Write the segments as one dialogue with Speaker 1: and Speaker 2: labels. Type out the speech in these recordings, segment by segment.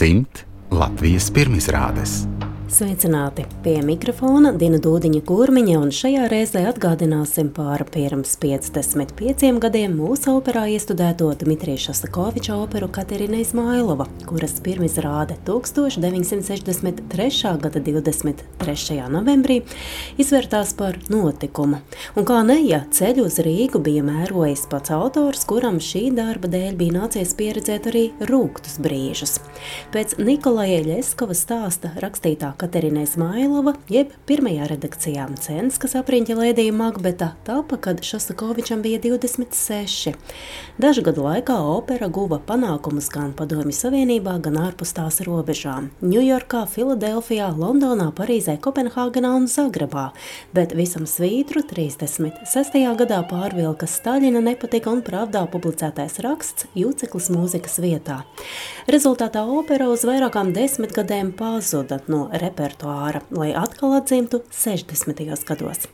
Speaker 1: simt Latvijas pirmizrādes.
Speaker 2: Sveicināti! Pie mikrofona Dina Dūdiņa Kurmiņa, un šajā reizē atgādināsim par pirms 55 gadiem mūsu operā iestudēto Dmitrija Šostakoviča operu Katerina Izmailova, kuras pirmizrāde 1963. gada 23. novembrī izvērtās par notikumu. Un kā ne, ja ceļu uz Rīgu bija mērojis pats autors, kuram šī darba dēļ bija nācies pieredzēt arī rūktus brīžus. Pēc Nikolaja Ļeskova stāsta rakstītā Katerina Izmailova, jeb pirmajā redakcijā Cens, kas apriņķa Lēdija Makbeta, tapa, kad Šostakovičam bija 26. Dažu gadu laikā opera guva panākumus gan Padomju Savienībā, gan ārpus tās robežām - Ņujorkā, Filadelfijā, Londonā, Parīzē, Kopenhāgenā un Zagrebā, bet visam svītru 36. gadā pārvilka Staļina nepatika un pravdā publicētais raksts Jūceklis mūzikas vietā. Rezultātā opera uz vairākām desmitgadēm pazuda no repertuāra repertuāra, lai atkal atzimtu 60. gados.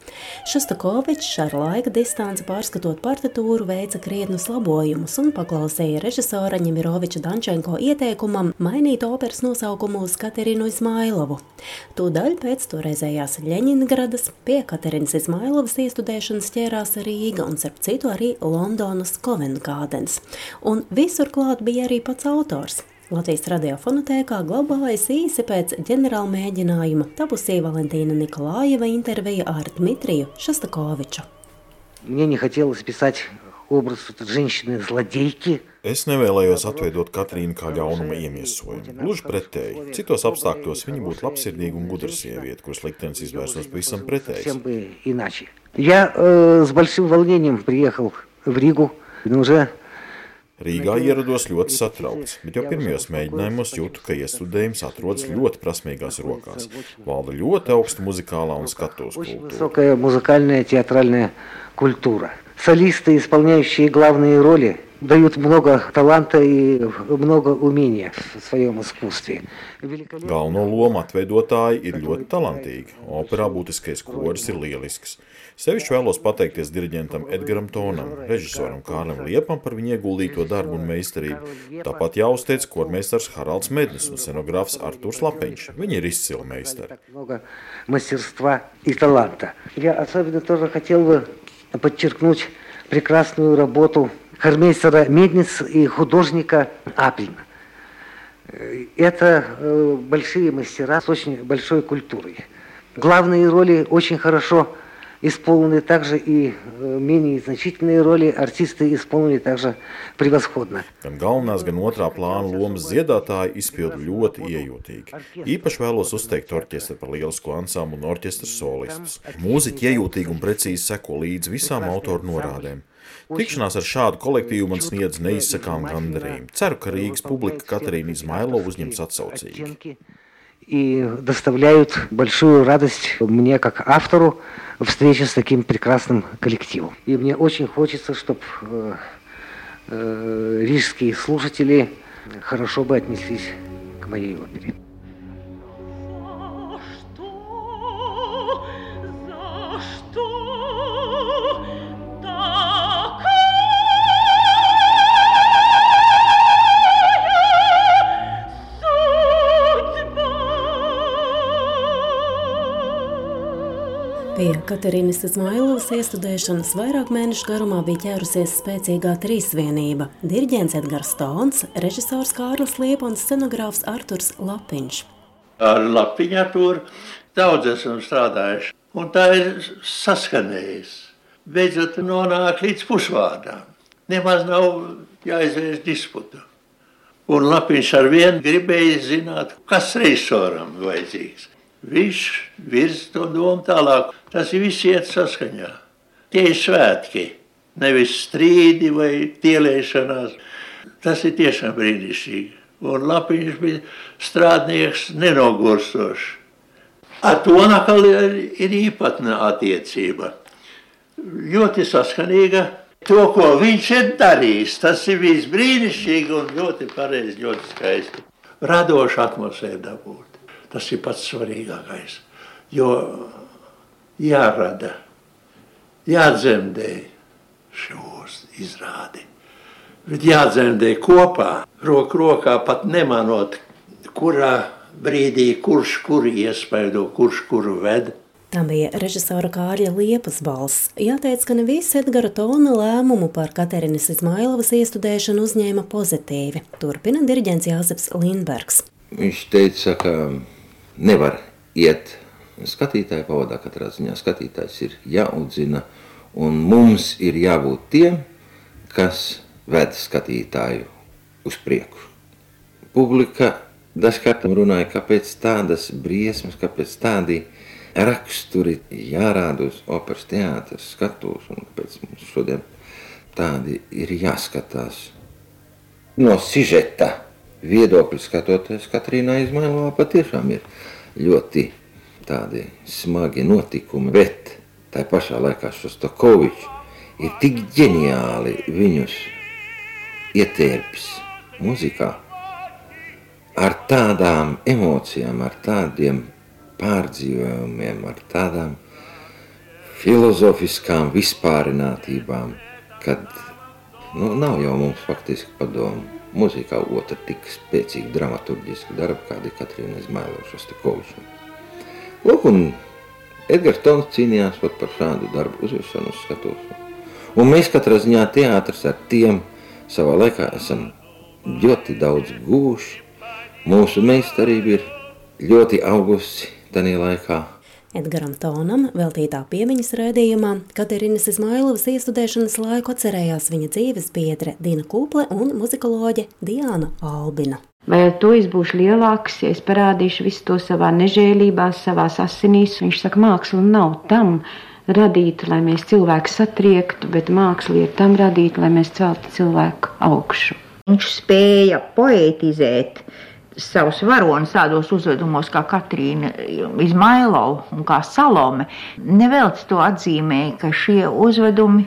Speaker 2: Šostakovičs ar laika distanci pārskatot partitūru veica krietnus labojumus un paklausīja režisora Ņemiroviča Dančenko ieteikumam mainīt operas nosaukumu uz Katerinu Izmailovu. Tūdaļ pēc toreizējās Ļeņingradas pie Katerinas Izmailovas iestudēšanas ķērās Rīga un, starp citu, arī Londonas Covent Gardens. Un visur klāt bija arī pats autors. Latvijas radiofonotēkā glabājas īsi pēc ģenerāla mēģinājuma tapusī Valentīna Nikolājeva intervija ar Dmitriju Šostakoviču.
Speaker 3: Мне не хотелось писать образ женщины-злодейки.
Speaker 4: Es nevēlējos atveidot Katrīnu kā ļaunuma iemiesojumu. Gluži pretēji. Citos apstākļos viņa būtu labsirdīga un gudra sieviete, kuras liktenis izvērstos pavisam pretējs.
Speaker 3: Чем бы иначе. Я э, с большим волнением приехал в Ригу, но уже
Speaker 4: Rīgā ierados ļoti satraukts, bet jau pirmajos mēģinājumos jūtu, ka iestudējums atrodas ļoti prasmīgās rokās. Valda ļoti augsta muzikālā un skatuves kultūra.
Speaker 3: высокая музыкальная театральная культура. Солисты, исполняющие главные роли, дают много таланта и много умения в своем искусстве. Великолепно.
Speaker 4: Galveno lomu atveidotāji ir ļoti talantīgi. Operā būtiskais koris ir lielisks. Sevišķi vēlos pateikties diriģentam Edgaram Tonam, režisoram Kārlim Liepam par viņa ieguldīto darbu un meistarību. Tāpat jāuzteic kormeistars Haralds Mednis un scenogrāfs Arturs Lapeņš. Viņi ir izcili meistari.
Speaker 3: Так много мастерства и таланта. Я особенно тоже хотел бы подчеркнуть прекрасную работу хормейстера Медниц и художника Аплина. Э, Это э, большие мастера с очень большой культурой. Главные роли очень хорошо исполнены также и э, менее значительные роли артисты исполнили также превосходно.
Speaker 4: Gan galvenās, gan otrā plāna lomas dziedātāji izpilda ļoti iejūtīgi. Īpaši vēlos uzteikt orķestru par lielisko ansamblu un orķestra solistus. Mūziķi iejūtīgi un precīzi seko līdzi visām autoru norādēm. Tikšanās ar šādu kolektīvu man sniedz neizsakām gandarījumu. Ceru, ka Rīgas publika Katarīna Izmailova uzņems atsaucīgi.
Speaker 3: И доставляют большую радость мне как автору встречи с таким прекрасным коллективом. И мне очень хочется, чтобы рижские слушатели хорошо бы отнеслись к моей опере.
Speaker 2: Pie Katerinas Izmailovas iestudēšanas vairāk mēnešu garumā bija ķērusies spēcīgā trīsvienība - diriģents Edgars Stons, režisors Kārlis Liepa un scenogrāfs Arturs Lapiņš.
Speaker 5: Ar lapiņu tur daudz esam strādājuši. Un tā ir saskanējis. Beidzot, nonāk līdz pusvārdām. Nemaz nav jāizvērš disputa. Un lapiņš ar vienu gribēja zināt, kas reisoram vajadzīgs. Viņš virz to domu tālāk. Tas viss iet saskaņā. Tie ir svētki, nevis strīdi vai tielēšanās. Tas ir tiešām brīnišķīgi. Un Lapiņš bija strādnieks nenogurstošs. Ar to atkal ir, ir īpatna attiecība. Ļoti saskanīga. To, ko viņš ir darījis, tas ir bijis brīnišķīgi un ļoti pareizi, ļoti skaisti. Radoša atmosfēra dabūt. Tas ir pats svarīgākais. Jo jārada, jādzemdē šos izrādi. Bet jādzemdē kopā, roku rokā, pat nemanot kurā brīdī kurš kuru iespaido, kurš kuru ved.
Speaker 2: Tā bija režisora Kārļa Liepas balss. Jāteic, ka ne visi Edgara Tona lēmumu par Katerinas Izmailovas iestudēšanu uzņēma pozitīvi. Turpina diriģents Jāzeps Lindbergs.
Speaker 6: Viņš teica, ka nevar iet skatītāju pavadā, katrā ziņā skatītājs ir jāaudzina, un mums ir jābūt tiem, kas ved skatītāju uz priekšu. Publika dažkārt runāja, kāpēc tādas briesmas, kāpēc tādi raksturi jārāda uz operas teātras skatuves, un kāpēc mums šodien tādi ir jāskatās. No sižeta viedokļa skatoties, Katrīna Izmailovā patiešām ir ļoti tādi smagi notikumi, bet tā pašā laikā Šostakovičs ir tik ģeniāli viņus ietērpis muzikā ar tādām emocijām, ar tādiem pārdzīvojumiem, ar tādām filozofiskām vispārinātībām, kad nu, nav jau mums faktiski padomu. Mūzikā otra tik spēcīga dramaturgiska darba, kāda ir Katrīna Izmailova Šostakoviča. Lūk, un Edgars Tons cīnījās par šādu darbu uzvešanu uz skatuves. Un mēs katrā ziņā teātris ar tiem savā laikā esam ļoti daudz guvuši. Mūsu meistarība ir ļoti augusi tajā laikā.
Speaker 2: Edgaram Tonam veltītā piemiņas raidījumā Katerinas Izmailovas iestudēšanas laiku atcerējās viņa dzīves biedre Dina Kūple un muzikoloģe Diana Albina.
Speaker 7: Vai ar to es būšu lielāks, ja es parādīšu visu to savā nežēlībā, savā asinīs? Viņš saka, māksla nav tam radīta, lai mēs cilvēku satriektu, bet māksla ir tam radīta, lai mēs celtu cilvēku augšu.
Speaker 8: Viņš spēja poetizēt savus varonis tādos uzvedumos kā Katrīna Izmailova un kā Salome. Nevelc to atzīmēja, ka šie uzvedumi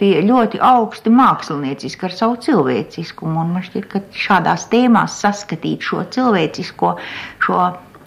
Speaker 8: bija ļoti augsti mākslinieciski ar savu cilvēciskumu. Un man šķiet, ka šādās tēmās saskatīt šo cilvēcisko, šo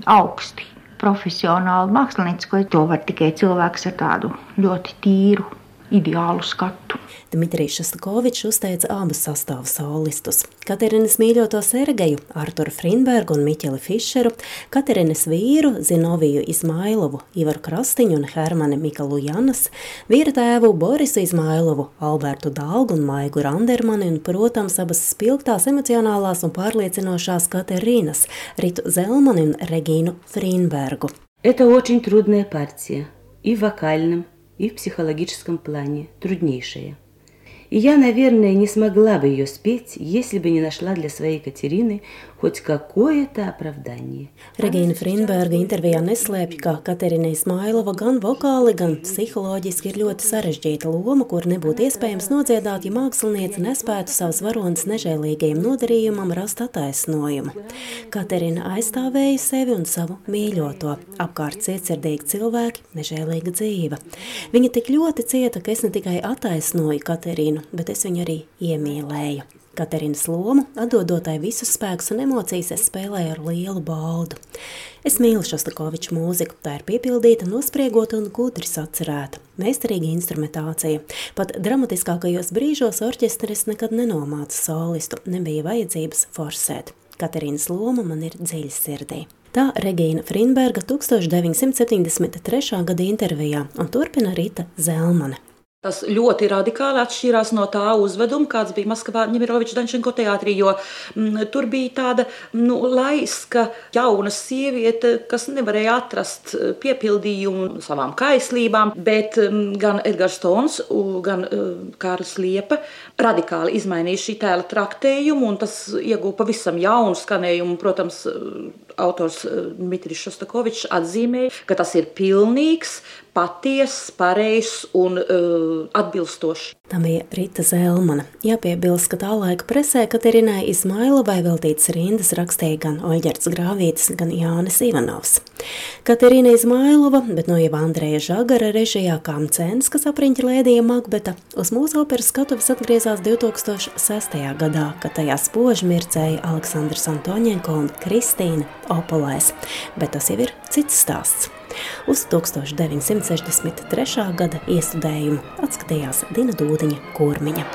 Speaker 8: augsti profesionālu māksliniecisko, to var tikai cilvēks ar tādu ļoti tīru ideālu skatu.
Speaker 2: Dmitrijs Šastakovičs uzteica abus sastāvu solistus - Katerinas mīļoto Sergeju, Arturu Frinbergu un Miķeli Fišeru, Katerinas vīru Zinoviju Izmailovu, Ivaru Krastiņu un Hermani Mikalu Janas, vīra tēvu Borisu Izmailovu, Albertu Dālgu un Maigu Randermani un, protams, abas spilgtās emocionālās un pārliecinošās Katerinas, Ritu Zelmani un Regīnu Frinbergu.
Speaker 9: Это очень трудная партия и в вокальном, и в психологическом плане труднейшая. И я, наверное, не смогла бы ее спеть, если бы не нашла для своей Катерины хоть какое-то оправдание.
Speaker 2: Regīna Frinberga intervijā neslēpj, ka Katerina Ismailova gan vokāli, gan psiholoģiski ir ļoti sarežģīta loma, kur nebūtu iespējams nodziedāt, ja māksliniece nespētu savus varonas nežēlīgajam nodarījumam rast attaisnojumu. Katerina aizstāvēja sevi un savu mīļoto, apkārt cietsirdīgi cilvēki, nežēlīga dzīve. Viņa tik ļoti cieta, ka es ne tikai attaisnoju Katerinu, bet es viņu arī iemīlēju. Katerinas lomu, atdodotai visus spēkus un emocijas, es spēlēju ar lielu baudu. Es mīlu Šostakoviču mūziku, tā ir piepildīta, nospriegota un gudri sacerēta. Meistarīga instrumentācija. Pat dramatiskākajos brīžos orķestris nekad nenomāca solistu, nebija vajadzības forsēt. Katerīnas loma man ir dziļi sirdī. Tā Regīna Frinberga 1973. gada intervijā un turpina Rita Zelmane.
Speaker 10: Tas ļoti radikāli atšķīrās no tā uzveduma, kāds bija Maskavā Ņemiroviča Dančenko teātrī, jo m, mm, tur bija tāda nu, laiska jauna sieviete, kas nevarēja atrast eh, piepildījumu savām kaislībām, bet m, mm, gan Edgars Stons, gan uh, Kārlis Liepa radikāli izmainīja šī tēla traktējumu, un tas ieguva pavisam jaunu skanējumu, protams, autors Dmitrijs Šostakovičs atzīmēja, ka tas ir pilnīgs, patiess, pareizs un uh, atbilstošs.
Speaker 2: Tā bija Rita Zelmana. Jāpiebilst, ka tā laika presē Katerinai Izmailovai veltītas rindas rakstīja gan Oļģerts Grāvītis, gan Jānis Ivanovs. Katerina Izmailova, bet no jau Andreja Žagara režijā kā cēns, kas apriņķi lēdīja Makbeta, uz mūsu operas skatuves atgriezās 2006. gadā, kad tajā spoži mircēja Aleksandrs Antoņenko un Kristīna Opolais, bet tas jau ir cits stāsts. Uz 1963. gada iestudējumu atskatījās Dina Dūdiņa Kurmiņa.